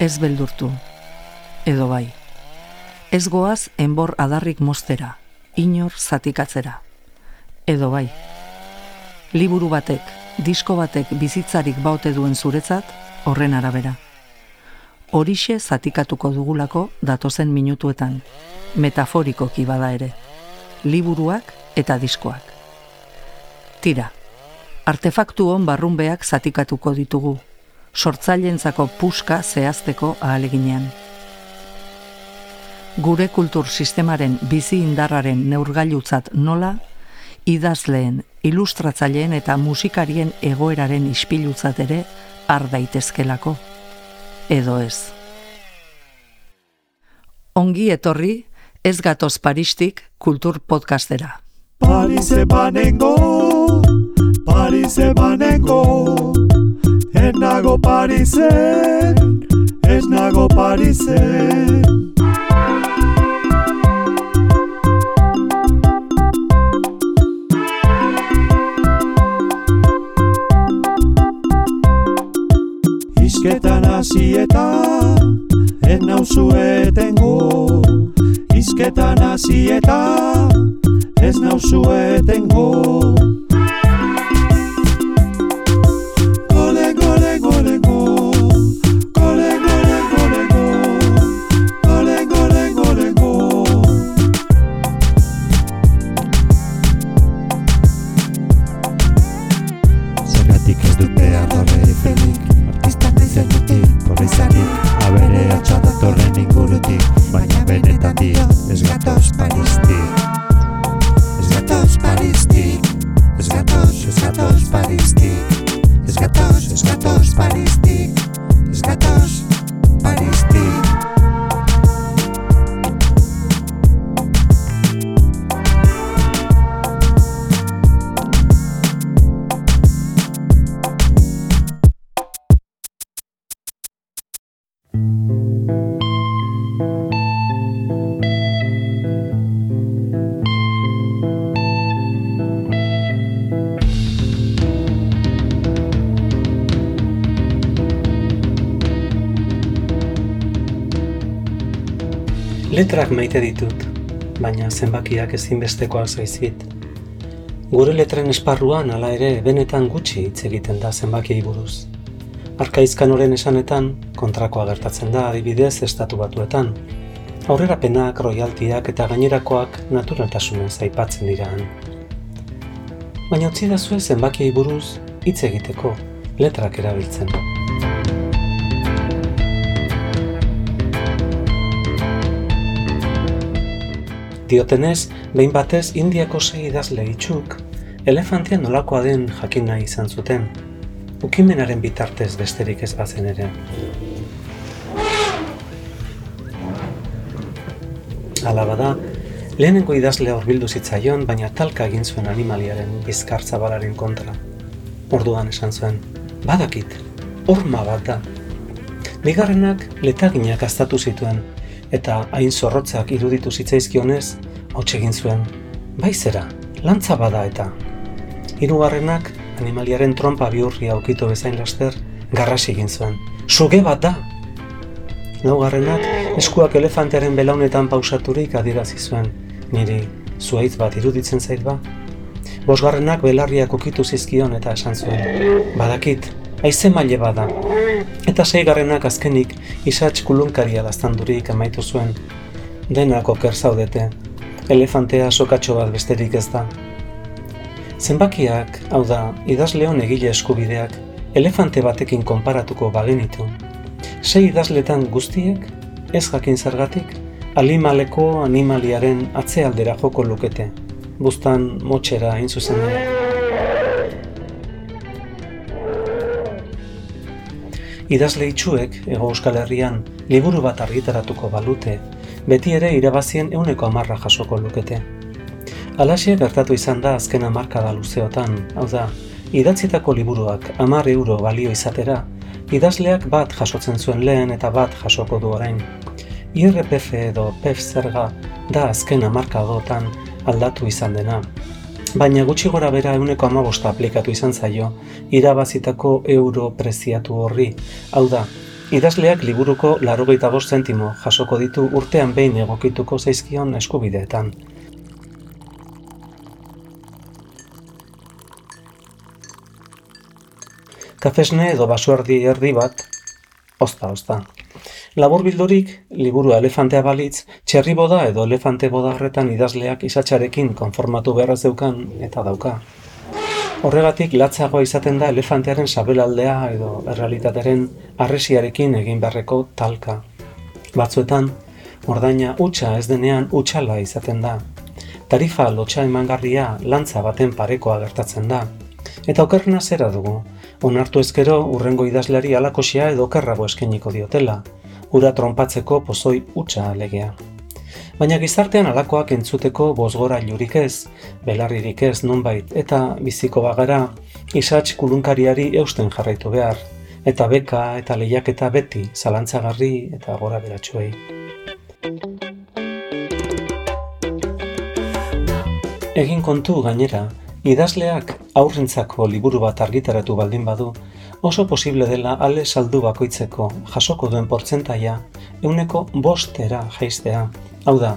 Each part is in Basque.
ez beldurtu, edo bai. Ez goaz enbor adarrik mostera, inor zatikatzera, edo bai. Liburu batek, disko batek bizitzarik baute duen zuretzat, horren arabera. Horixe zatikatuko dugulako datozen minutuetan, metaforiko bada ere, liburuak eta diskoak. Tira, artefaktu hon barrunbeak zatikatuko ditugu, sortzaileentzako puska zehazteko ahaleginean. Gure kultur sistemaren bizi indarraren neurgailutzat nola, idazleen, ilustratzaileen eta musikarien egoeraren ispilutzat ere har daitezkelako, edo ez. Ongi etorri, ez gatoz paristik kultur podcastera. Parise banengo, Parise banengo, Ez nago Parisen, ez nago Parisen. Izketan hasieta, ez nauzu etengo. Izketan hasieta, ez nauzu etengo. Letrak maite ditut, baina zenbakiak ezinbestekoa zaizit. Gure letren esparruan hala ere benetan gutxi hitz egiten da zenbakiei buruz. Arkaizkan oren esanetan, kontrakoa gertatzen da adibidez estatu batuetan. Aurrerapenak, royaltiak eta gainerakoak naturaltasunez aipatzen dira Baina utzi da zenbakiei buruz hitz egiteko letrak erabiltzen. Diotenez, behin batez Indiako sei idazle itxuk, elefantia nolakoa den jakin nahi izan zuten, ukimenaren bitartez besterik ez bazen ere. Hala bada, lehenengo idazle bildu zitzaion, baina talka egin zuen animaliaren bizkartza balaren kontra. Orduan esan zuen, badakit, horma bat da. Bigarrenak letaginak aztatu zituen, eta hain zorrotzak iruditu zitzaizkionez, hau egin zuen, bai zera, lantza bada eta. Hirugarrenak animaliaren trompa bihurri aukitu bezain laster, garrasi egin zuen, suge bat da! Laugarrenak eskuak elefantearen belaunetan pausaturik adirazi zuen, niri zuaitz bat iruditzen zait ba. Bosgarrenak belarriak ukitu zizkion eta esan zuen, badakit, aize maile bada. Eta seigarrenak azkenik isatx kulunkaria daztandurik amaitu zuen. Denako oker zaudete, elefantea sokatxo bat besterik ez da. Zenbakiak, hau da, idazleon egile eskubideak, elefante batekin konparatuko bagenitu. Sei idazletan guztiek, ez jakin zergatik, alimaleko animaliaren atzealdera joko lukete, bustan motxera hain zuzen Idazle itxuek, ego euskal herrian, liburu bat argitaratuko balute, beti ere irabazien euneko amarra jasoko lukete. Alaxia gertatu izan da azken amarka da luzeotan, hau da, idatzitako liburuak amar euro balio izatera, idazleak bat jasotzen zuen lehen eta bat jasoko du orain. IRPF edo PEF zerga da azken amarka aldatu izan dena, baina gutxi gora bera euneko amabosta aplikatu izan zaio, irabazitako euro preziatu horri. Hau da, idazleak liburuko larogeita bost zentimo jasoko ditu urtean behin egokituko zaizkion eskubideetan. Kafesne edo basuardi erdi bat, ozta, ozta. Labur bildurik, liburu elefantea balitz, txerri boda edo elefante bodarretan idazleak izatxarekin konformatu beharra zeukan eta dauka. Horregatik latzagoa izaten da elefantearen sabelaldea edo errealitateren arresiarekin egin beharreko talka. Batzuetan, ordaina utxa ez denean utxala izaten da. Tarifa lotxa emangarria lantza baten parekoa gertatzen da. Eta okerna zera dugu, onartu ezkero urrengo idazleari alakosia edo okerrago eskeniko diotela, ura trompatzeko pozoi utxa alegea. Baina gizartean alakoak entzuteko bozgora jurik ez, belarririk ez nunbait eta biziko bagara, isatx kulunkariari eusten jarraitu behar, eta beka eta lehiaketa beti zalantzagarri eta gora beratxuei. Egin kontu gainera, Idazleak aurrentzako liburu bat argitaratu baldin badu, oso posible dela ale saldu bakoitzeko jasoko duen portzentaia euneko bostera jaistea. Hau da,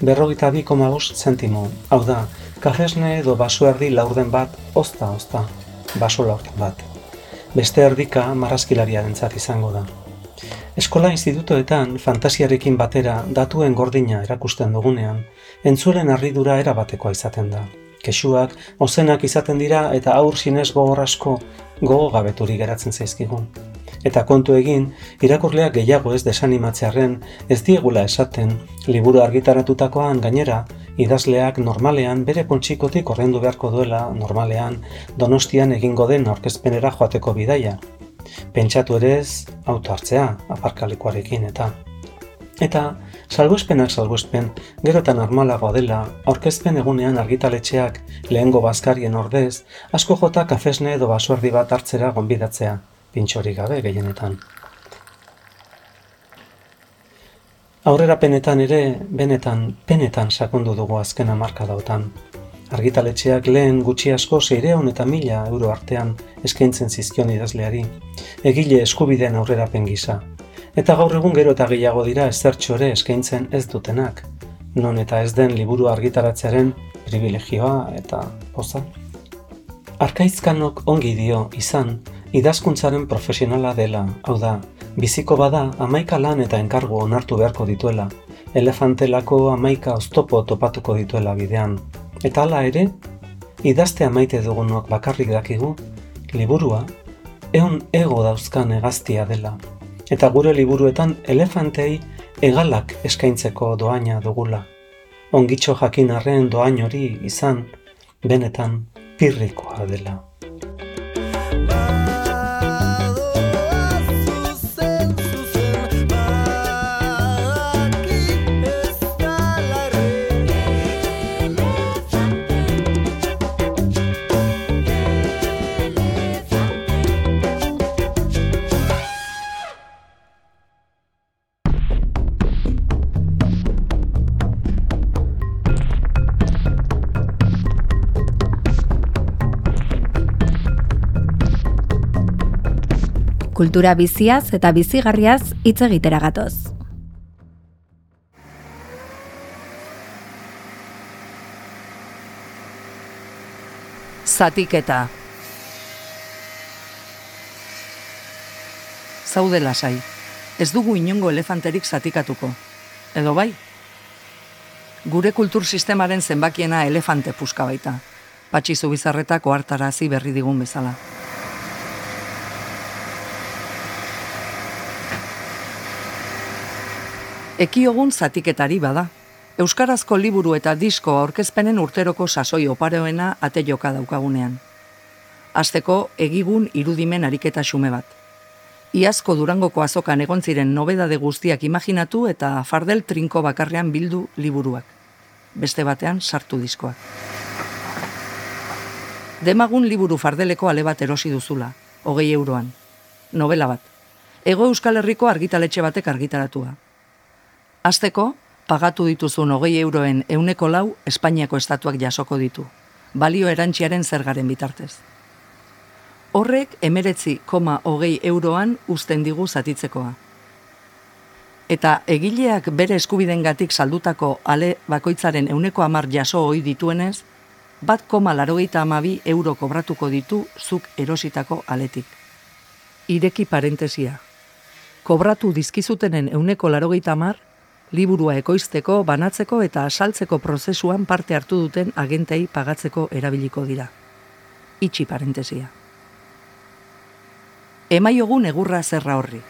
berrogita bi koma zentimo. Hau da, kafesne edo baso erdi laurden bat, ozta, ozta, baso laurden bat. Beste erdika marrazkilariaren izango da. Eskola institutoetan fantasiarekin batera datuen gordina erakusten dugunean, entzuelen harridura erabatekoa izaten da kesuak, ozenak izaten dira eta aur sinez gogorrasko gogo gabeturi geratzen zaizkigun. Eta kontu egin, irakurleak gehiago ez desanimatzearen ez diegula esaten, liburu argitaratutakoan gainera, idazleak normalean bere kontxikotik horrendu beharko duela normalean donostian egingo den aurkezpenera joateko bidaia. Pentsatu ere ez, auto hartzea, aparkalekuarekin eta. Eta, Salbuespenak salbuespen, gero eta normalagoa dela, aurkezpen egunean argitaletxeak lehengo bazkarien ordez, asko jota kafesne edo basuerdi bat hartzera gonbidatzea, pintxori gabe gehienetan. Aurrera penetan ere, benetan, penetan sakondu dugu azkena marka dautan. Argitaletxeak lehen gutxi asko zeireon eta mila euro artean eskaintzen zizkion idazleari, egile eskubideen aurrera pengisa, Eta gaur egun gero eta gehiago dira ezertxore eskaintzen ez dutenak, non eta ez den liburu argitaratzearen privilegioa eta poza. Arkaizkanok ongi dio izan, idazkuntzaren profesionala dela, hau da, biziko bada amaika lan eta enkargo onartu beharko dituela, elefantelako amaika oztopo topatuko dituela bidean. Eta hala ere, idazte amaite dugunok bakarrik dakigu, liburua, eon ego dauzkan egaztia dela, eta gure liburuetan elefantei egalak eskaintzeko doaina dugula. Ongitxo jakin arren doain hori izan, benetan pirrikoa dela. Kultura biziaz eta bizigarriaz hitz egitera gatoz. Zatiketa Zaude lasai, ez dugu inongo elefanterik zatikatuko. Edo bai? Gure kultur sistemaren zenbakiena elefante puska baita. Patxizu bizarretako hartarazi berri digun bezala. Ekiogun zatiketari bada. Euskarazko liburu eta disko aurkezpenen urteroko sasoi oparoena ate joka daukagunean. Azteko egigun irudimen ariketa xume bat. Iazko durangoko azokan egon ziren nobedade guztiak imaginatu eta fardel trinko bakarrean bildu liburuak. Beste batean sartu diskoak. Demagun liburu fardeleko ale bat erosi duzula, hogei euroan. Novela bat. Ego Euskal Herriko argitaletxe batek argitaratua. Azteko, pagatu dituzun hogei euroen euneko lau Espainiako estatuak jasoko ditu, balio erantziaren zergaren bitartez. Horrek emeretzi koma hogei euroan uzten digu zatitzekoa. Eta egileak bere eskubidengatik saldutako ale bakoitzaren euneko amar jaso hoi dituenez, bat koma larogeita amabi euro kobratuko ditu zuk erositako aletik. Ireki parentesia. Kobratu dizkizutenen euneko larogeita amar, liburua ekoizteko, banatzeko eta asaltzeko prozesuan parte hartu duten agentei pagatzeko erabiliko dira. Itxi parentesia. Emaiogun egurra zerra horri.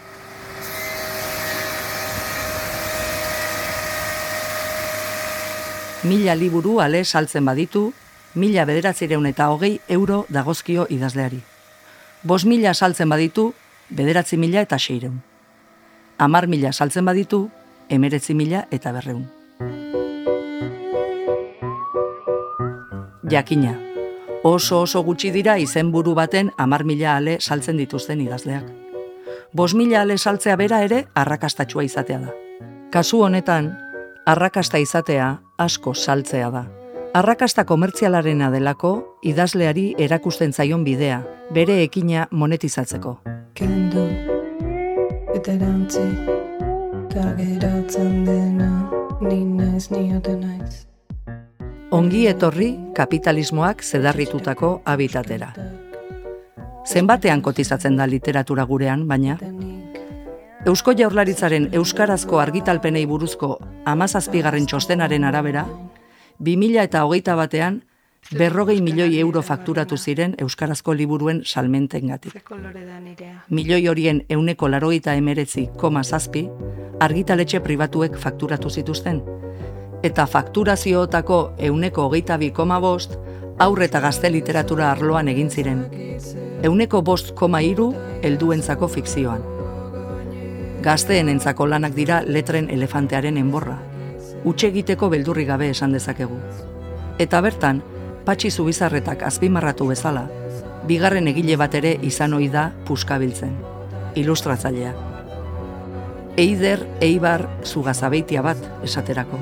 Mila liburu ale saltzen baditu, mila bederatzireun eta hogei euro dagozkio idazleari. Bos mila saltzen baditu, bederatzi mila eta seireun. Amar mila saltzen baditu, emeretzi mila eta berreun. Jakina, oso oso gutxi dira izenburu baten amar mila ale saltzen dituzten idazleak. Bos mila ale saltzea bera ere arrakastatxua izatea da. Kasu honetan, arrakasta izatea asko saltzea da. Arrakasta komertzialarena delako idazleari erakusten zaion bidea, bere ekina monetizatzeko. kendu eta erantzi eta geratzen dena ni naiz ni naiz Ongi etorri kapitalismoak zedarritutako habitatera. Zenbatean kotizatzen da literatura gurean, baina Eusko Jaurlaritzaren euskarazko argitalpenei buruzko amazazpigarren txostenaren arabera, 2000 eta hogeita batean, berrogei milioi euro fakturatu ziren euskarazko liburuen salmentengatik. Milioi horien euneko larogeita emeretzi koma zazpi, argitaletxe pribatuek fakturatu zituzten. Eta fakturaziootako euneko hogeita bi koma bost, aurre eta gazte literatura arloan egin ziren. Euneko bost koma iru, helduentzako fikzioan. Gazteen entzako lanak dira letren elefantearen enborra. Utxe egiteko beldurri gabe esan dezakegu. Eta bertan, patxi zubizarretak azpimarratu bezala, bigarren egile bat ere izan ohi da puskabiltzen. Ilustratzailea. Eider Eibar zugazabeitia bat esaterako.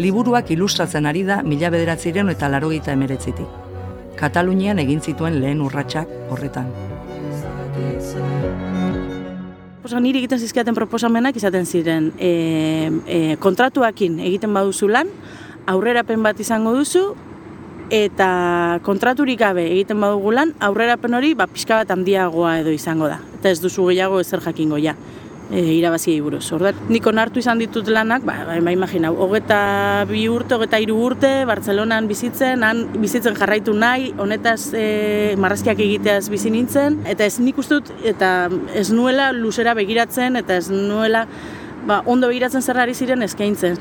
Liburuak ilustratzen ari da mila bederatziren eta larogeita emeretzitik. Katalunian egin zituen lehen urratsak horretan. Osa, niri egiten zizkiaten proposamenak izaten ziren e, e, kontratuakin egiten baduzu lan, aurrerapen bat izango duzu, eta kontraturik gabe egiten badugu lan, aurrerapen hori ba, pixka bat handiagoa edo izango da. Eta ez duzu gehiago ezer jakingo ja, e, irabaziei buruz. Orduan, nik onartu izan ditut lanak, ba, ba, ba imaginau, hogeta bi urte, hogeta hiru urte, Bartzelonan bizitzen, han bizitzen jarraitu nahi, honetaz e, marrazkiak egiteaz bizi nintzen, eta ez nik uste dut, eta ez nuela luzera begiratzen, eta ez nuela ba, ondo begiratzen zer ari ziren eskaintzen.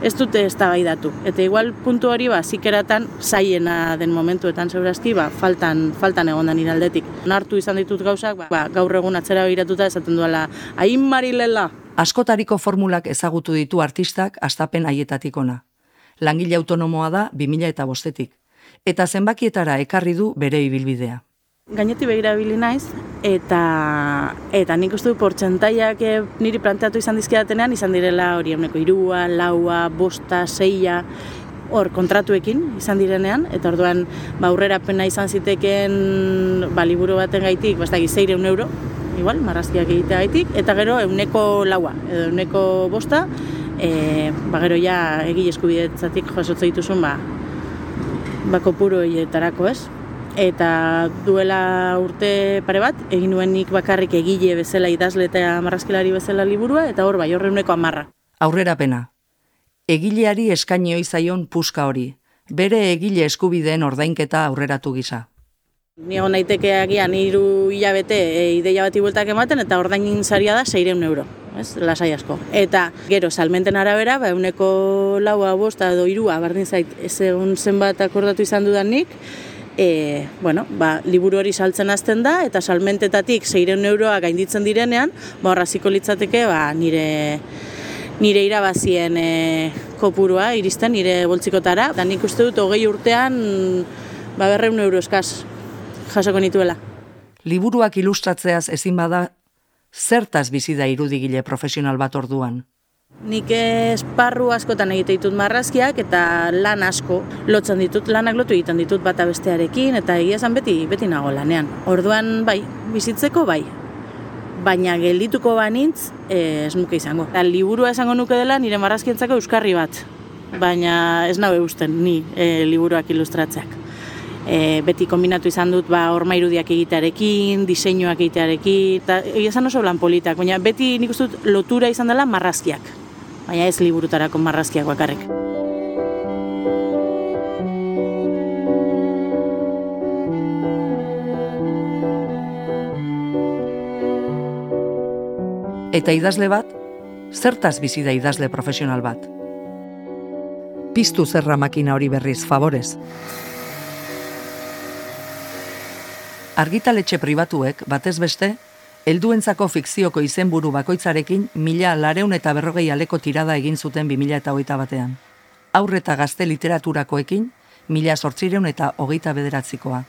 Ez dute ez datu. Eta igual puntu hori ba, zikeratan zaiena den momentuetan zeurazki, ba, faltan, faltan egon da nire aldetik. Nartu izan ditut gauzak, ba, ba, gaur egun atzera begiratuta esaten duela, hain marilela. Askotariko formulak ezagutu ditu artistak astapen haietatik ona. Langile autonomoa da 2000 eta bostetik. Eta zenbakietara ekarri du bere ibilbidea. Gaineti begira bili naiz, eta, eta nik uste du portxentaiak eh, niri planteatu izan dizkidatenean, izan direla hori eguneko irua, laua, bosta, seia, hor kontratuekin izan direnean, eta orduan ba, aurrera pena izan ziteken ba, liburu baten gaitik, basta gizeire un euro, igual, marrazkiak egitea gaitik, eta gero euneko laua, edo euneko bosta, e, ba, gero ja egi eskubidetzatik jasotze dituzun, ba, ba horietarako ez, eta duela urte pare bat, egin nuen nik bakarrik egile bezala idazle eta marrazkilari bezala liburua, eta hor bai horreuneko amarra. Aurrerapena. Egileari eskainio zaion puska hori, bere egile eskubideen ordainketa aurreratu gisa. Ni egon naiteke agian hiru hilabete e, ideia bati bueltak ematen eta ordainin saria da 600 euro, ez? Lasai asko. Eta gero salmenten arabera, ba uneko laua bosta edo hirua berdin zait ez egun zenbat akordatu izan dudan nik, e, bueno, ba, liburu hori saltzen hasten da, eta salmentetatik 600 euroa gainditzen direnean, ba, horraziko litzateke ba, nire, nire irabazien e, kopurua iristen, nire boltsikotara. Da nik uste dut, hogei urtean, ba, berreun euro eskaz jasoko nituela. Liburuak ilustratzeaz ezin bada, zertaz bizi da irudigile profesional bat orduan? Nik esparru askotan egite ditut marrazkiak eta lan asko lotzen ditut, lanak lotu egiten ditut bata bestearekin eta egia esan beti, beti nago lanean. Orduan bai, bizitzeko bai, baina geldituko banintz eh, ez nuke izango. Eta liburua esango nuke dela nire marrazkientzako euskarri bat, baina ez nabe usten ni e, liburuak ilustratzeak. E, beti kombinatu izan dut ba, orma irudiak egitearekin, diseinuak egitearekin, eta egia esan oso lan politak, baina beti nik uste dut lotura izan dela marrazkiak, baina ez liburutarako marrazkiak bakarrik. Eta idazle bat, zertaz bizi da idazle profesional bat? Piztu zerra makina hori berriz, favorez. Argitaletxe pribatuek, batez beste, helduentzako fikzioko izenburu bakoitzarekin mila lareun eta berrogei aleko tirada egin zuten 2000 eta hogeita batean. Aurre eta gazte literaturakoekin, mila sortzireun eta hogeita bederatzikoa.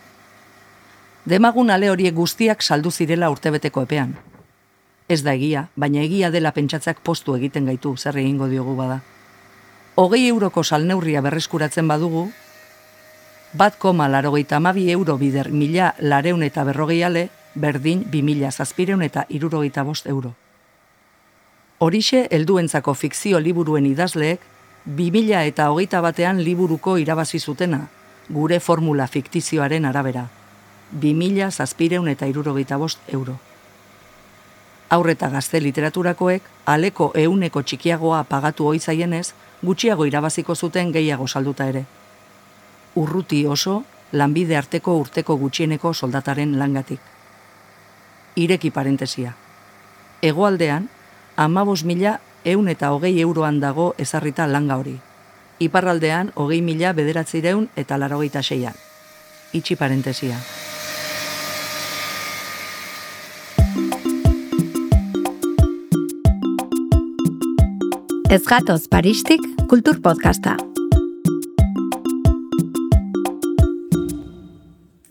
Demagun ale horiek guztiak saldu zirela urtebeteko epean. Ez da egia, baina egia dela pentsatzak postu egiten gaitu, zer egingo diogu bada. Hogei euroko salneurria berreskuratzen badugu, bat koma larogeita amabi euro bider mila lareun eta berrogei ale, berdin bi mila zazpireun eta irurogeita bost euro. Horixe helduentzako fikzio liburuen idazleek, bi mila eta hogeita batean liburuko irabazi zutena, gure formula fiktizioaren arabera, bi mila zazpireun eta irurogeita bost euro aurreta gazte literaturakoek aleko euneko txikiagoa pagatu ohi zaienez, gutxiago irabaziko zuten gehiago salduta ere. Urruti oso, lanbide arteko urteko gutxieneko soldataren langatik. Ireki parentesia. Hegoaldean, amabos mila eun eta hogei euroan dago ezarrita langa hori. Iparraldean, hogei mila bederatzireun eta larogeita seian. Itxi parentesia. Ez gatoz Paristik Kultur Podcasta.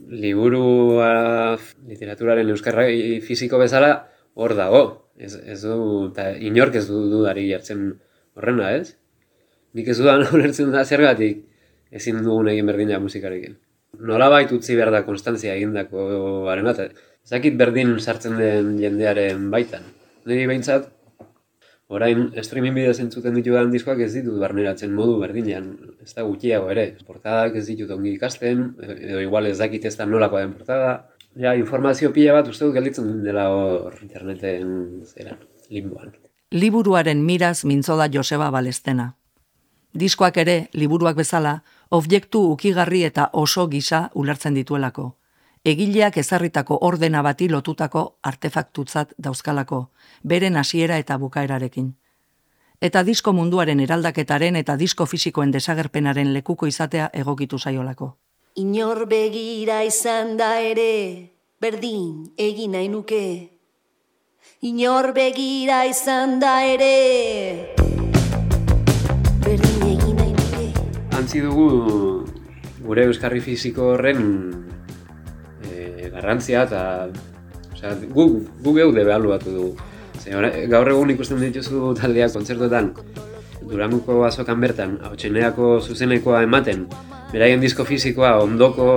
Liburua literaturaren euskarrai fisiko bezala hor dago. Ez, ez du, eta inork ez du dudari jartzen horrena, ez? Nik ez dudan ulertzen da zergatik ezin dugun egin berdina musikarekin. Nola utzi behar da konstantzia egindako baren bat. Ezakit berdin sartzen den jendearen baitan. Niri behintzat, Orain, streaming bidez entzuten ditudan diskoak ez ditut barneratzen modu berdinean, ez da gutxiago ere. Portadak ez ditut ongi ikasten, edo igual ez dakit ez da nolako den portada. Ja, informazio pila bat uste dut gelditzen dela hor interneten zera, limboan. Liburuaren miraz mintzo da Joseba Balestena. Diskoak ere, liburuak bezala, objektu ukigarri eta oso gisa ulertzen dituelako egileak ezarritako ordena bati lotutako artefaktutzat dauzkalako, beren hasiera eta bukaerarekin. Eta disko munduaren eraldaketaren eta disko fisikoen desagerpenaren lekuko izatea egokitu zaiolako. Inor begira izan da ere, berdin egin nahi nuke. Inor begira izan da ere, berdin egin nahi nuke. Antzi dugu gure euskarri fisiko horren garrantzia eta osea, gu, gu geu debe aluatu dugu. Ze, gaur egun ikusten dituzu taldeak kontzertuetan, Duranguko azokan bertan, hau zuzenekoa ematen, beraien disko fizikoa ondoko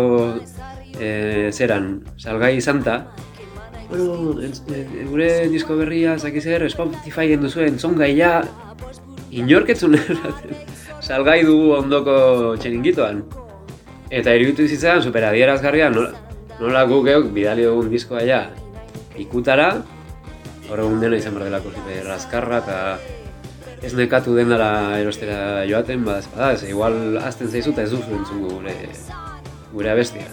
e, zeran salgai izan ta, bueno, gure disko berria, zaki zer, Spotify enduzu entzon gaia, inorketzun salgai dugu ondoko txeringitoan. Eta iruditu izan, superadierazgarria, nola, nola gu geuk bidali dugun diskoa ja ikutara, hor egun dena izan behar delako raskarra eta ez nekatu den dara erostera joaten, bada espada, ez igual azten zaizu eta ez duzu entzungu gure, gure abestia.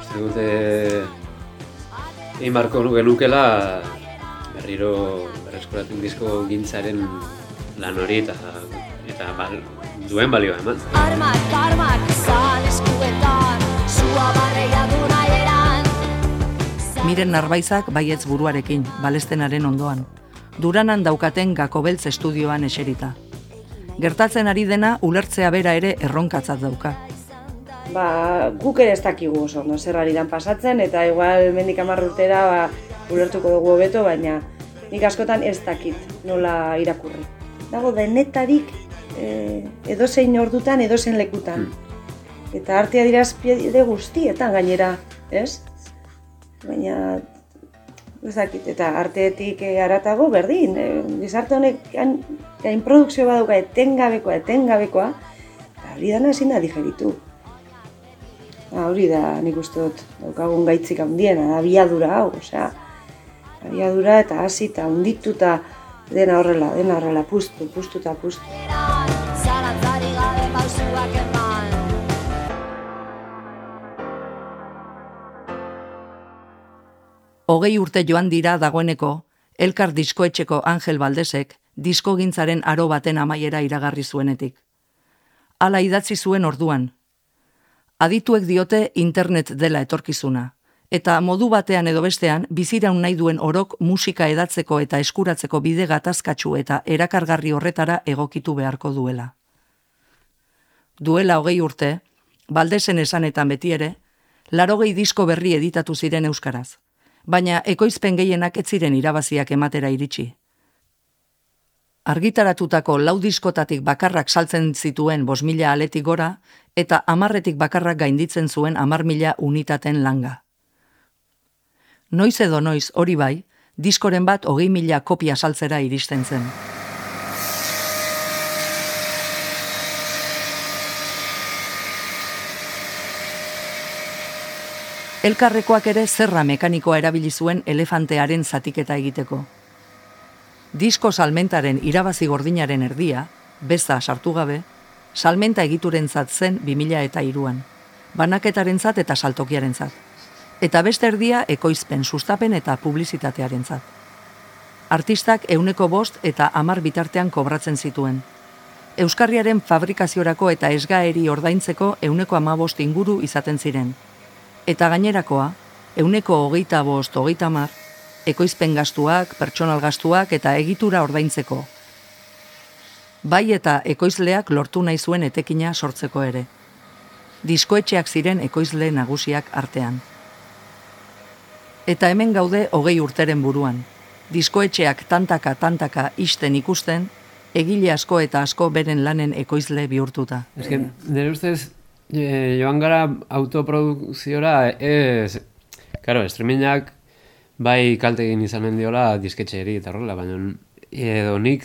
Uste dute egin barko genukela berriro berreskuratu disko gintzaren lan hori eta, eta bal, duen balioa eman. Armak, armak, izan eskuetan, zua barreia du Miren narbaizak baietz buruarekin, balestenaren ondoan. Duranan daukaten gakobeltz estudioan eserita. Gertatzen ari dena ulertzea bera ere erronkatzat dauka. Ba, guk ere ez dakigu oso, no, zer ari dan pasatzen, eta igual mendik amarrurtera ba, ulertuko dugu hobeto, baina nik askotan ez dakit nola irakurri. dago denetarik e, edozein ordutan, edozein lekutan. Eta artea dira azpiede guztietan gainera, ez? Baina, ez dakit, eta arteetik e, aratago berdin. E, gizarte honek gain, produkzio baduka etengabekoa, etengabekoa, eta hori dana ezin da digeritu. Ba, hori da nik uste dut daukagun gaitzik handiena, da biadura hau, osea, abiadura eta hasi eta hundituta dena horrela, dena horrela, puztu, puztu eta puztu. Hogei urte joan dira dagoeneko, Elkar diskoetxeko Angel Baldesek diskogintzaren aro baten amaiera iragarri zuenetik. Hala idatzi zuen orduan. Adituek diote internet dela etorkizuna, eta modu batean edo bestean biziraun nahi duen orok musika edatzeko eta eskuratzeko bide gatazkatsu eta erakargarri horretara egokitu beharko duela. Duela hogei urte, Baldesen esanetan beti ere, larogei disko berri editatu ziren euskaraz baina ekoizpen gehienak ez ziren irabaziak ematera iritsi. Argitaratutako lau diskotatik bakarrak saltzen zituen bos mila aletik gora, eta amarretik bakarrak gainditzen zuen amar mila unitaten langa. Noiz edo noiz hori bai, diskoren bat hogei mila kopia saltzera iristen zen. Elkarrekoak ere zerra mekanikoa erabili zuen elefantearen zatiketa egiteko. Disko salmentaren irabazi gordinaren erdia, beza sartu gabe, salmenta egituren zen 2000 eta iruan, banaketaren zat eta saltokiaren zat. Eta beste erdia ekoizpen, sustapen eta publizitatearen zat. Artistak euneko bost eta amar bitartean kobratzen zituen. Euskarriaren fabrikaziorako eta esgaeri ordaintzeko euneko amabost inguru izaten ziren, eta gainerakoa, euneko hogeita bost, hogeita mar, ekoizpen gastuak, pertsonal gastuak eta egitura ordaintzeko. Bai eta ekoizleak lortu nahi zuen etekina sortzeko ere. Diskoetxeak ziren ekoizle nagusiak artean. Eta hemen gaude hogei urteren buruan. Diskoetxeak tantaka tantaka isten ikusten, egile asko eta asko beren lanen ekoizle bihurtuta. Ez que, nire ustez, e, joan gara autoprodukziora, ez, karo, streamingak bai kalte egin izanen diola disketxeeri eta horrela, baina edo nik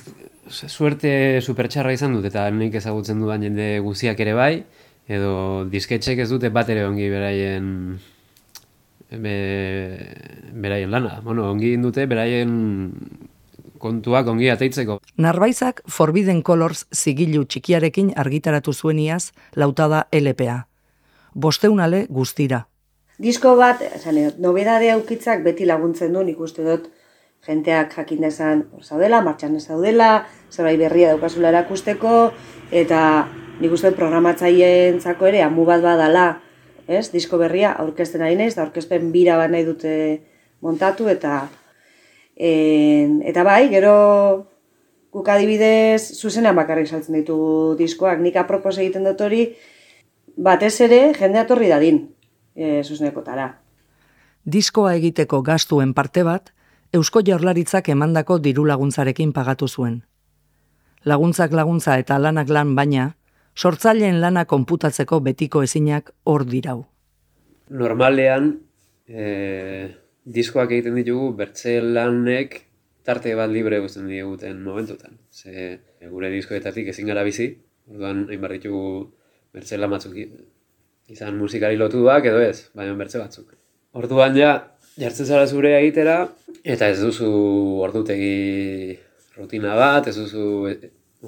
suerte supertxarra izan dut eta nik ezagutzen dudan jende guziak ere bai, edo disketxek ez dute bat ere ongi beraien be, beraien lana. Bueno, ongi dute beraien kontuak ongi ateitzeko. Narbaizak Forbidden Colors zigilu txikiarekin argitaratu zueniaz lautada LPA. Bosteunale guztira. Disko bat, edo, nobedade aukitzak beti laguntzen du, nik uste dut, jenteak jakin dezan zaudela, martxan ez zaudela, zerbait berria daukazula erakusteko, eta nik uste dut programatzaien zako ere, amu bat badala, ez, disko berria aurkezten ari naiz, da aurkezpen bira bat nahi dute montatu, eta En, eta bai, gero guk adibidez zuzenean bakarrik saltzen ditu diskoak. Nik apropos egiten dut hori, batez ere jende atorri dadin e, zuzenekotara. Diskoa egiteko gastuen parte bat, Eusko Jaurlaritzak emandako diru laguntzarekin pagatu zuen. Laguntzak laguntza eta lanak lan baina, sortzaileen lana konputatzeko betiko ezinak hor dirau. Normalean, eh, diskoak egiten ditugu bertze lanek tarte bat libre guztien diguten momentutan. Ze gure diskoetatik ezin gara bizi, orduan hain ditugu bertze lan batzuk izan musikari lotuak edo ez, baina bertze batzuk. Orduan ja, jartzen zara zure egitera, eta ez duzu ordutegi rutina bat, ez duzu,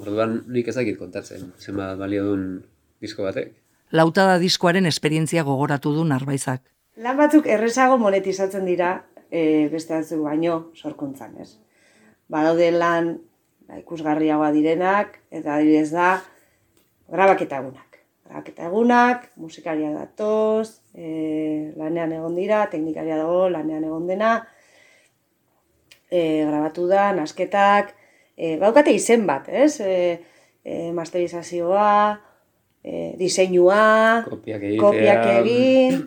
orduan nik ezakit kontatzen, zenbat balio duen disko batek. Lautada diskoaren esperientzia gogoratu du narbaizak. Lan batzuk errezago monetizatzen dira e, beste batzuk baino sorkuntzan, ez? Badaude lan ba, ikusgarriagoa direnak, eta adibidez da, grabaketa egunak. Grabaketa egunak, musikaria datoz, e, lanean egon dira, teknikaria dago, lanean egon dena, e, grabatu da, nasketak, e, baukate izen bat, ez? E, e, masterizazioa, e, diseinua, kopiak, kopiak egin,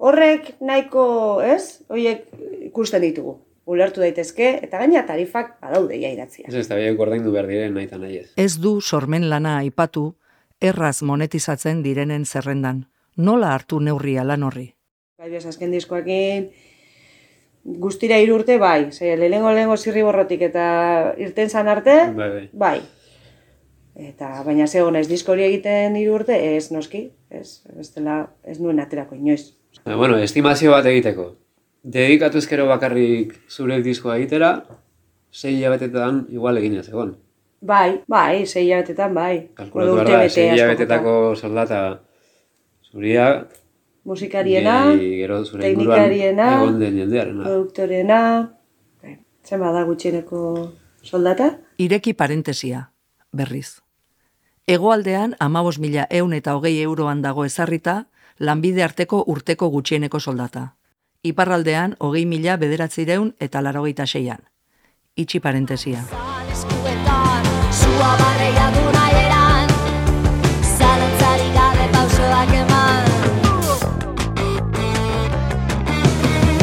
Horrek nahiko, ez? Hoiek ikusten ditugu ulertu daitezke, eta gaina tarifak badaude ja idatzia. Ez ez, eta biak ordaindu behar diren nahi eta nahi ez. Ez du sormen lana aipatu, erraz monetizatzen direnen zerrendan. Nola hartu neurria lan horri? Bai, bez, azken diskoakin, guztira hiru urte, bai. Ze, lehengo lehengo zirriborrotik eta irten zan arte, Bai, bai. bai. Eta, baina ze ez disko hori egiten hiru urte, ez noski, ez, ez dela, ez nuen aterako inoiz. Bueno, estimazio bat egiteko. Dedikatu ezkero bakarrik zure diskoa egitera, sei hilabetetan igual egina zegoen. Bai, bai, sei hilabetetan, bai. Kalkulatu behar da, bete sei hilabetetako soldata zuria, Musikariena, gero zure teknikariena, egon den jendearena. produktorena, bai, zenba da gutxieneko soldata? Ireki parentesia, berriz. Hegoaldean amabos mila eun eta hogei euroan dago ezarrita, lanbide arteko urteko gutxieneko soldata. Iparraldean hogei mila bederatzireun eta larogeita seian. Itxi parentesia. Sua barreia du nahi eran Zalantzarik gabe pausoak eman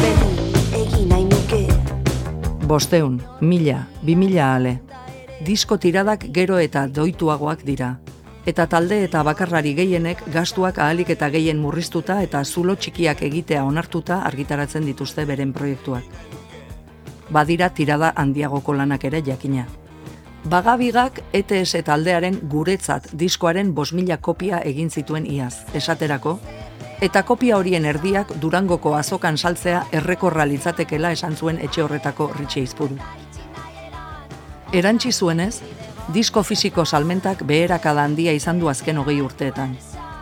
Beti egin nahi nuke Bosteun, mila, bi mila ale. Disko tiradak gero eta doituagoak dira. Eta talde eta bakarrari gehienek gastuak ahalik eta gehien murriztuta eta zulo txikiak egitea onartuta argitaratzen dituzte beren proiektuak. Badira tirada handiagoko lanak ere jakina. Bagabigak ETS taldearen guretzat diskoaren 5000 kopia egin zituen iaz, esaterako, eta kopia horien erdiak Durangoko azokan saltzea errekorra litzatekela esan zuen etxe horretako Ritxe Izpuru. Erantsi zuenez, disko fisiko salmentak beherakada handia izan du azken hogei urteetan,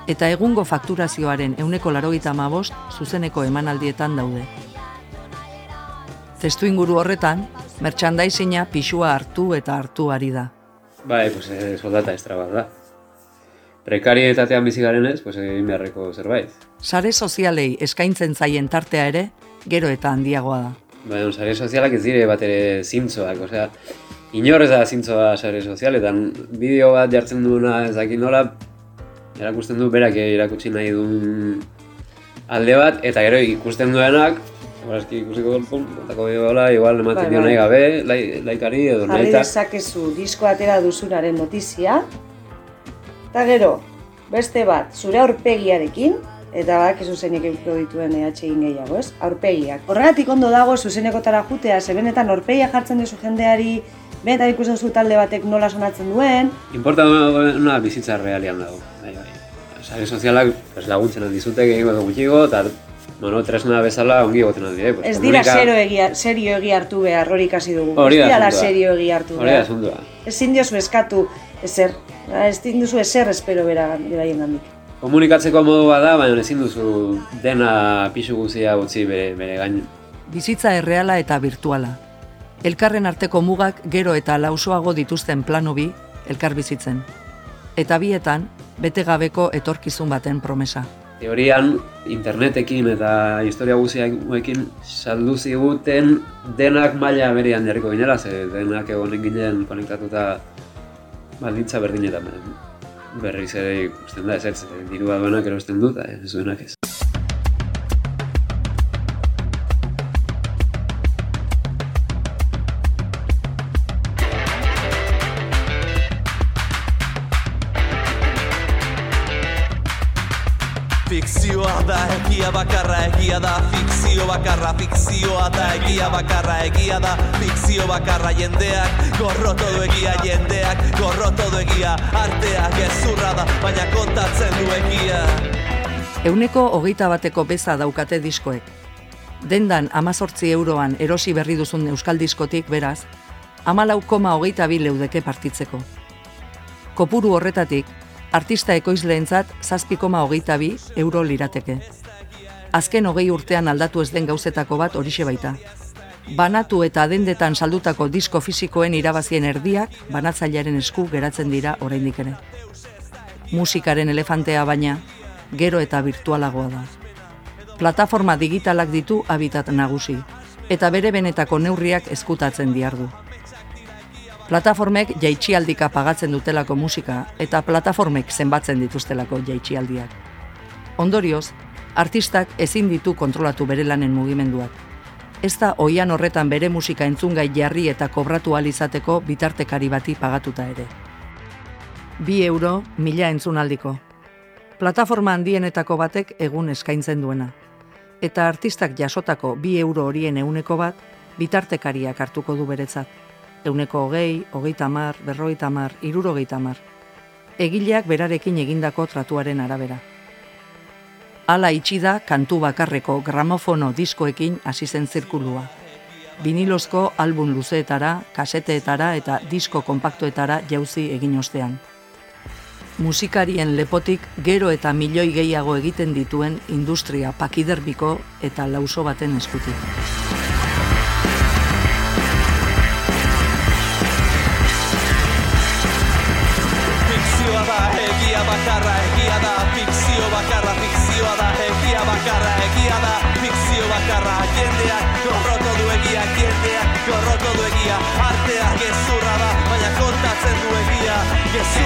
eta egungo fakturazioaren euneko larogeita amabost zuzeneko emanaldietan daude. Testu inguru horretan, merchandisinga pixua hartu eta hartu ari da. Bai, pues, eh, soldata estra bat da. Prekarietatean bizi garenez, pues, egin beharreko zerbait. Sare sozialei eskaintzen zaien tartea ere, gero eta handiagoa da. Baina, sare sozialak ez dire bat ere zintzoak, osea, inor ez da zintzoa sare sozialetan, bideo bat jartzen duena ez dakit nola, erakusten du berak irakutsi nahi duen alde bat, eta gero ikusten duenak, Eski ikusiko dut, pum, botako bideo igual ematen Bai, dio bai. nahi gabe, lai, laikari edo nahi eta... dezakezu disko atera duzunaren notizia, eta gero, beste bat, zure aurpegiarekin, eta badakizu zeinek edukiko dituen EHIn gehiago, ez? Aurpegiak. Horregatik ondo dago zuzenekotara jutea, ze benetan aurpegia jartzen duzu jendeari, benetan ikusten zu talde batek nola sonatzen duen, Importa duena bizitza realian dago. Bai, bai. Sare sozialak pues, laguntzen dizute gehiago edo gutxigo, eta bueno, tresna bezala ongi egoten aldie. Pues, ez dira komunika- zero egia, serio egi hartu behar, hori ikasi dugu. Hori da asuntoa. serio egi hartu Hori da behar. asuntoa. Ezin diozu eskatu ezer, ezin duzu ezer espero bera beraien gandik. Komunikatzeko modu bat da, baina ezin duzu dena pisu guzia utzi bere, bere gain. Bizitza erreala eta virtuala. Elkarren arteko mugak gero eta lausoago dituzten plano bi, elkar bizitzen. Eta bietan, bete gabeko etorkizun baten promesa. Teorian, internetekin eta historia guztiaekin saldu ziguten denak maila berean jarriko ginela, ze denak egonen ginen konektatuta baldintza berdinetan. Berriz ere ikusten da, ez ez, dirua duenak erosten dut, ez duenak ez. Da egia bakarra egia da Fikzio bakarra fikzioa da egia bakarra egia da Fikzio bakarra jendeak gorroto du egia jendeak gorroto du egia arteak gezurra da baina kontatzen du egia Euneko hogeita bateko beza daukate diskoek. Dendan amazortzi euroan erosi berri duzun euskal diskotik beraz, amalau koma hogeita bi leudeke partitzeko. Kopuru horretatik, artista ekoizleentzat zazpi koma hogeita bi euro lirateke. Azken hogei urtean aldatu ez den gauzetako bat horixe baita. Banatu eta dendetan saldutako disko fisikoen irabazien erdiak banatzailearen esku geratzen dira oraindik ere. Musikaren elefantea baina, gero eta virtualagoa da. Plataforma digitalak ditu habitat nagusi, eta bere benetako neurriak ezkutatzen diardu. Plataformek jaitxialdika pagatzen dutelako musika, eta plataformek zenbatzen dituztelako jaitxialdiak. Ondorioz, artistak ezin ditu kontrolatu bere lanen mugimenduak. ez da oian horretan bere musika entzungai jarri eta kobratu ahal izateko bitartekari bati pagatuta ere. Bi euro mila entzunaldiko. Plataforma handienetako batek egun eskaintzen duena. Eta artistak jasotako bi euro horien euneko bat, bitartekariak hartuko du beretzat. Euneko hogei, hogeita mar, berrogeita mar, irurogeita mar. Egileak berarekin egindako tratuaren arabera. Hala itxi da kantu bakarreko gramofono diskoekin hasi zen zirkulua. Vinilozko album luzeetara, kaseteetara eta disko konpaktuetara jauzi egin ostean. Musikarien lepotik gero eta milioi gehiago egiten dituen industria pakiderbiko eta lauso baten eskutik. Artea gezurra da baina kontatzen du egia. Gezurra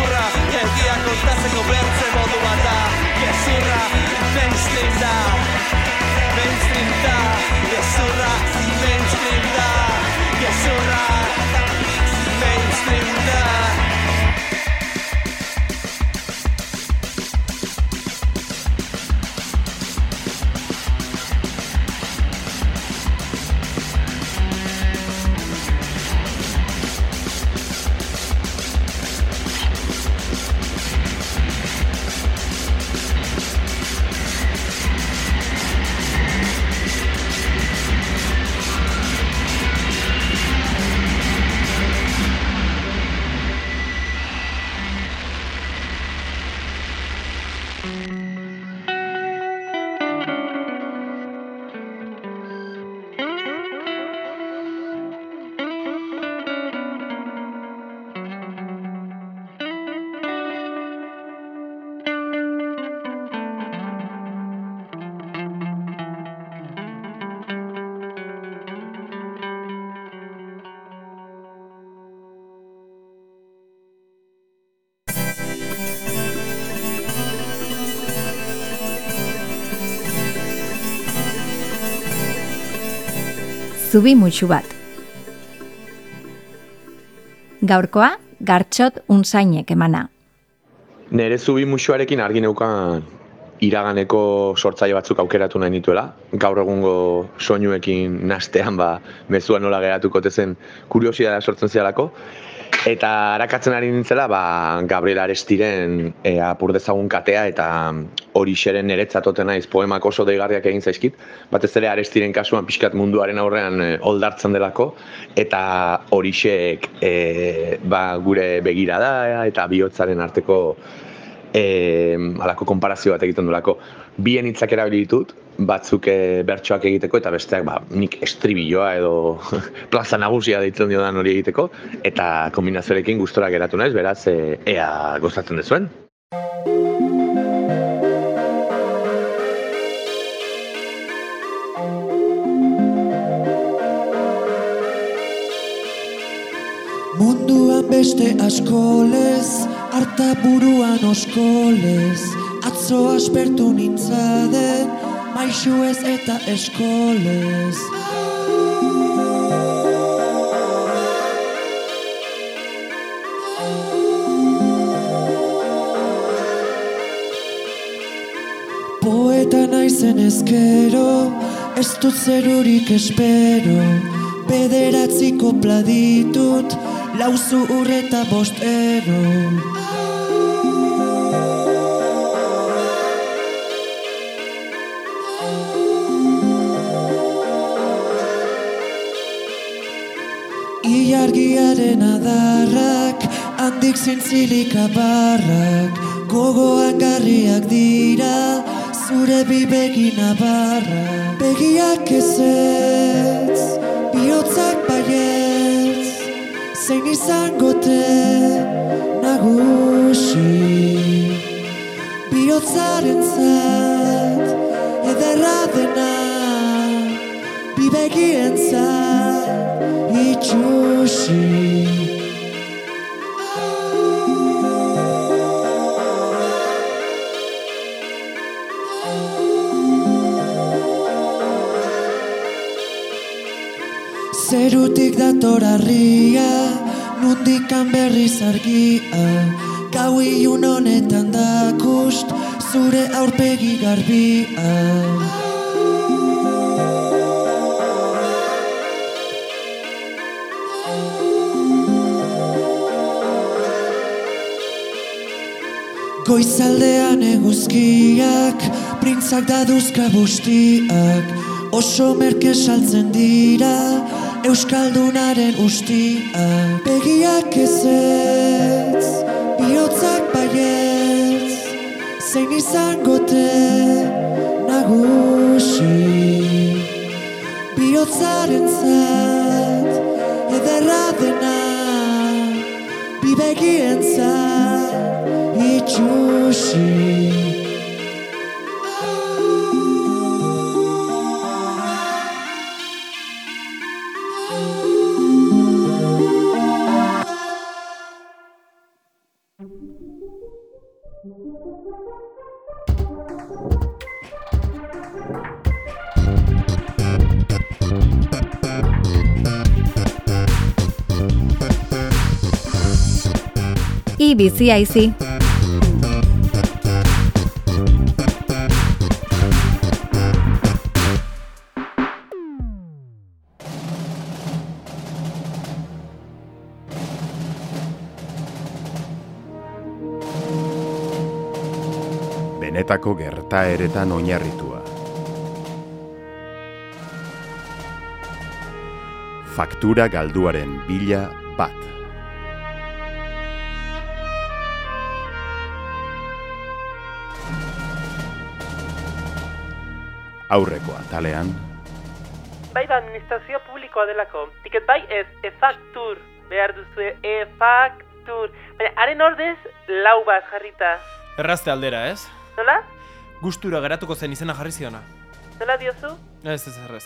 Zubi mutxu bat. Gaurkoa, gartxot unsainek emana. Nere zubi musuarekin argi neukan iraganeko sortzaile batzuk aukeratu nahi nituela. Gaur egungo soinuekin nastean ba, mezua nola geratuko tezen kuriosidadea sortzen zialako. Eta arakatzen ari nintzela, ba, Gabriel Arestiren e, apur dezagun katea eta hori xeren niretzatoten naiz poemak oso deigarriak egin zaizkit. Batez ere Arestiren kasuan pixkat munduaren aurrean e, oldartzen delako eta hori e, ba, gure begirada eta bihotzaren arteko e, alako konparazio bat egiten dulako. Bien hitzak erabili ditut, batzuk e, bertsoak egiteko eta besteak ba, nik estribilloa edo plaza nagusia deitzen diodan hori egiteko eta kombinazioarekin gustora geratu naiz, beraz e, ea gozatzen dezuen. Munduan beste askolez, harta buruan oskolez, atzo aspertu nintzaden, maixu ez eta eskolez. Poeta naizen ezkero, ez dut zerurik espero, bederatziko pladitut, lauzu urreta bost ero. Handik zintzilik abarrak, gogoan garriak dira, zure bibegin abarrak. Begiak ezetz, bihotzak baietz, zein izangote nagusi. Bihotzaren zat, ederra dena, bibegien zat, itxusi. Harria, nundikan berriz argia Gau ilun honetan dakust, zure aurpegi garbia. Goizaldean eguzkiak, printzak daduzka bustiak Oso merke saltzen dira, Euskaldunaren ustiak Begiak ez ez, bihotzak baietz Zein izangote nagusi. Bihotzaren zat, ederra dena Bi begien zat, itxusi Ibizi aizi. Benetako gertaeretan oinarritua. Faktura galduaren bila bat. Aurreko atalean, Bai da administrazio publikoa delako. Tiket bai ez, e-faktur. Behar duzu e-faktur. Baina, haren ordez, lau bat jarrita. Errazte aldera, ez? Nola? Gustura geratuko zen izena jarri ziona. Nola diozu? Ez, ez, errez.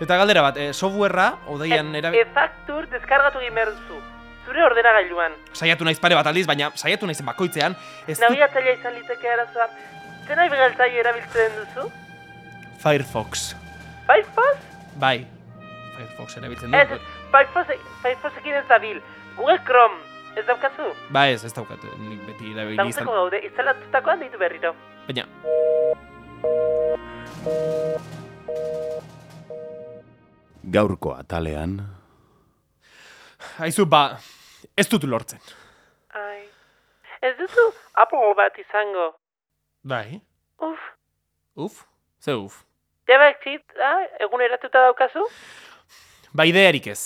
Eta galdera bat, e, softwarea, odeian erabi... E-faktur deskargatu egin behar duzu. Zure ordenagailuan. Saiatu naiz pare bat aldiz, baina saiatu naizen bakoitzean, ez Nabigatzailea izan liteke arazoa. Zer nahi begaltzaile erabiltzen duzu? Firefox. Firefox? Bai, Firefox erabiltzen Ez, dut. Firefox, Firefoxekin ez dabil. Google Chrome, ez daukazu? Ba ez, ez daukat, nik beti erabili izan. Laguntzeko gaude, instalatutakoan deitu berriro. Baina, gaurko atalean, haizu, ba, ez dut lortzen. Ai. Ez duzu Apple bat izango. Bai, Uf, uf, ze uf. Jaba exit, ah, eguneratuta daukazu? Ba, idearik ez.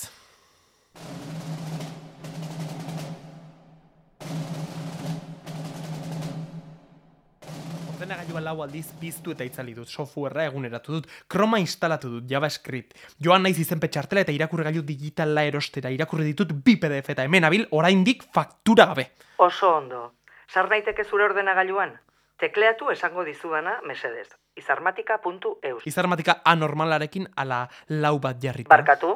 Ordenagailua lau aldiz piztu eta itzali dut, softwarea eguneratu dut, Chroma instalatu dut, JavaScript. Joan naiz izenpe txartela eta irakurregailu digitala erostera, irakurri ditut bi PDF eta hemen abil oraindik faktura gabe. Oso ondo. Sar naiteke zure ordenagailuan? Tekleatu esango dizudana mesedez. izarmatika.eus. Izarmatika anormalarekin ala lau bat jarrita. Barkatu?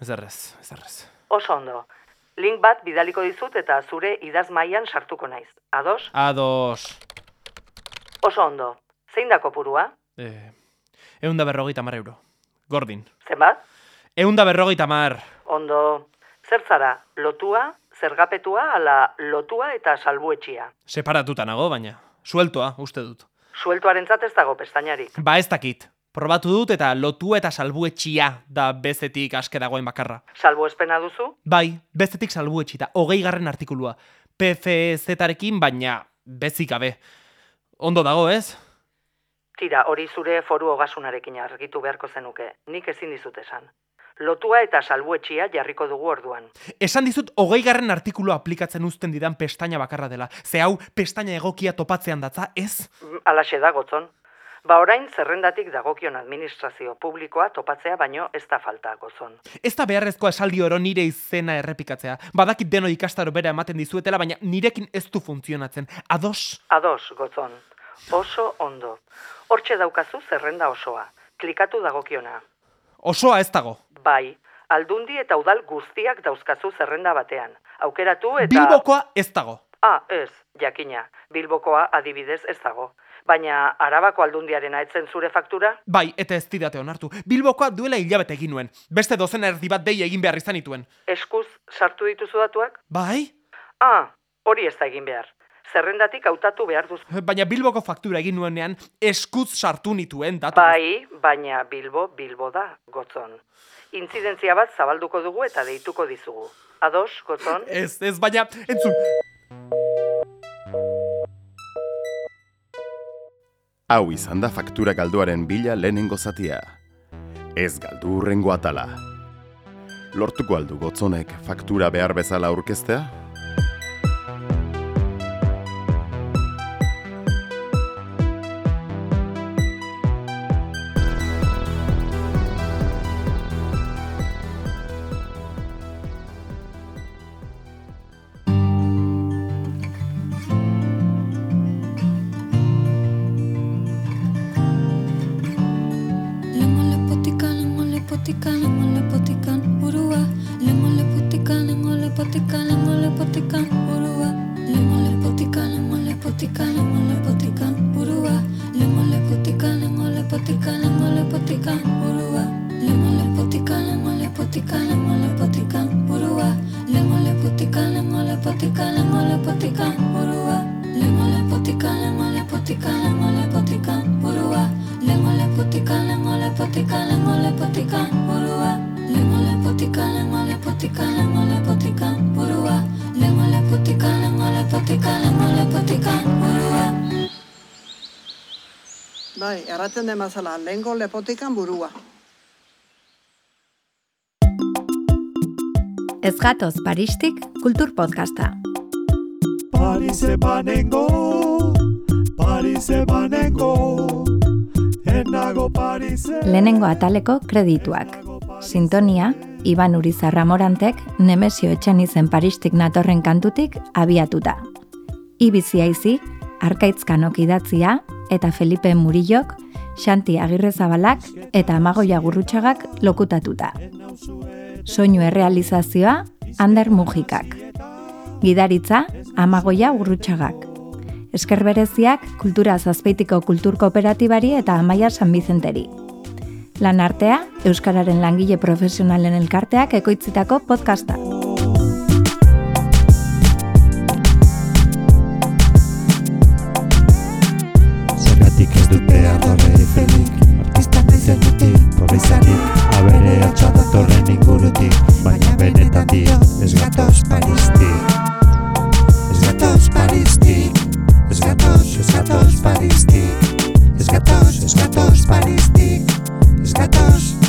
Ez errez, ez errez. Oso ondo. Link bat bidaliko dizut eta zure idaz mailan sartuko naiz. Ados? Ados. Oso ondo. Zein da kopurua? Eh, eunda berrogeita mar euro. Gordin. Zenbat? Eunda berrogeita mar. Ondo. Zer zara? Lotua, zergapetua, ala lotua eta salbuetxia. Separatuta nago, baina. Sueltoa, uste dut. Sueltuarentzat ez dago pestainarik. Ba ez dakit. Probatu dut eta lotu eta salbuetxia da bezetik aske dagoen bakarra. Salbuespena duzu? Bai, bezetik salbuetxita, hogei garren artikulua. PFZ-arekin, baina bezik gabe. Ondo dago, ez? Tira, hori zure foru ogasunarekin argitu beharko zenuke. Nik ezin dizut esan. Lotua eta salbuetxia jarriko dugu orduan. Esan dizut hogei garren artikulua aplikatzen uzten didan pestaina bakarra dela. Ze hau, pestaina egokia topatzean datza, ez? Mm, Alaxe da, gotzon. Ba orain zerrendatik dagokion administrazio publikoa topatzea baino ez da falta, gozon. Ez da beharrezkoa esaldi oro nire izena errepikatzea. Badakit deno ikastaro bera ematen dizuetela, baina nirekin ez du funtzionatzen. Ados? Ados, gotzon. Oso ondo. Hortxe daukazu zerrenda osoa. Klikatu dagokiona. Osoa ez dago. Bai, aldundi eta udal guztiak dauzkazu zerrenda batean. Aukeratu eta... Bilbokoa ez dago. Ah, ez, jakina. Bilbokoa adibidez ez dago. Baina Arabako aldundiaren etzen zure faktura? Bai, eta ez didate onartu. Bilbokoa duela hilabete egin nuen. Beste dozen erdi bat dei egin behar izan ituen. Eskuz sartu dituzu datuak? Bai? Ah, hori ez da egin behar. Zerrendatik hautatu behar duzu. Baina Bilboko faktura egin nuenean eskuz sartu nituen datu. Bai, baina Bilbo, Bilbo da, gotzon. Intzidentzia bat zabalduko dugu eta deituko dizugu. Ados, gotzon? Ez, ez, baina, entzun. Hau izan da faktura galduaren bila lehenengo zatia. Ez galdu hurrengo atala. Lortuko aldu gotzonek faktura behar bezala aurkeztea? Mazala, lehengo lepotikan burua. Ez gatoz Paristik kultur podcasta. Parise banengo, Parise banengo, enago Parise. Lehenengo ataleko kredituak. Sintonia, Iban Urizarra Morantek, Nemesio Etxenizen Paristik natorren kantutik abiatuta. Ibizi aizi, Arkaitz Kanok idatzia eta Felipe Murillok, Xanti Agirrezabalak eta Amagoia Gurrutxagak lokutatuta. Soinu errealizazioa, Ander Mujikak. Gidaritza, Amagoia Gurrutxagak. Esker bereziak Kultura Zazpeitiko Kultur Kooperatibari eta Amaia San Bizenteri. Lan artea, Euskararen langile profesionalen elkarteak ekoitzitako podcasta. Parisari Abere atxada torren ingurutik Baina benetan dio Ez gatoz Paristi. Ez gatoz Paristi Ez gatoz, ez gatoz Paristi. Ez gatoz, ez gatoz Paristi Ez gatoz, ez gatoz.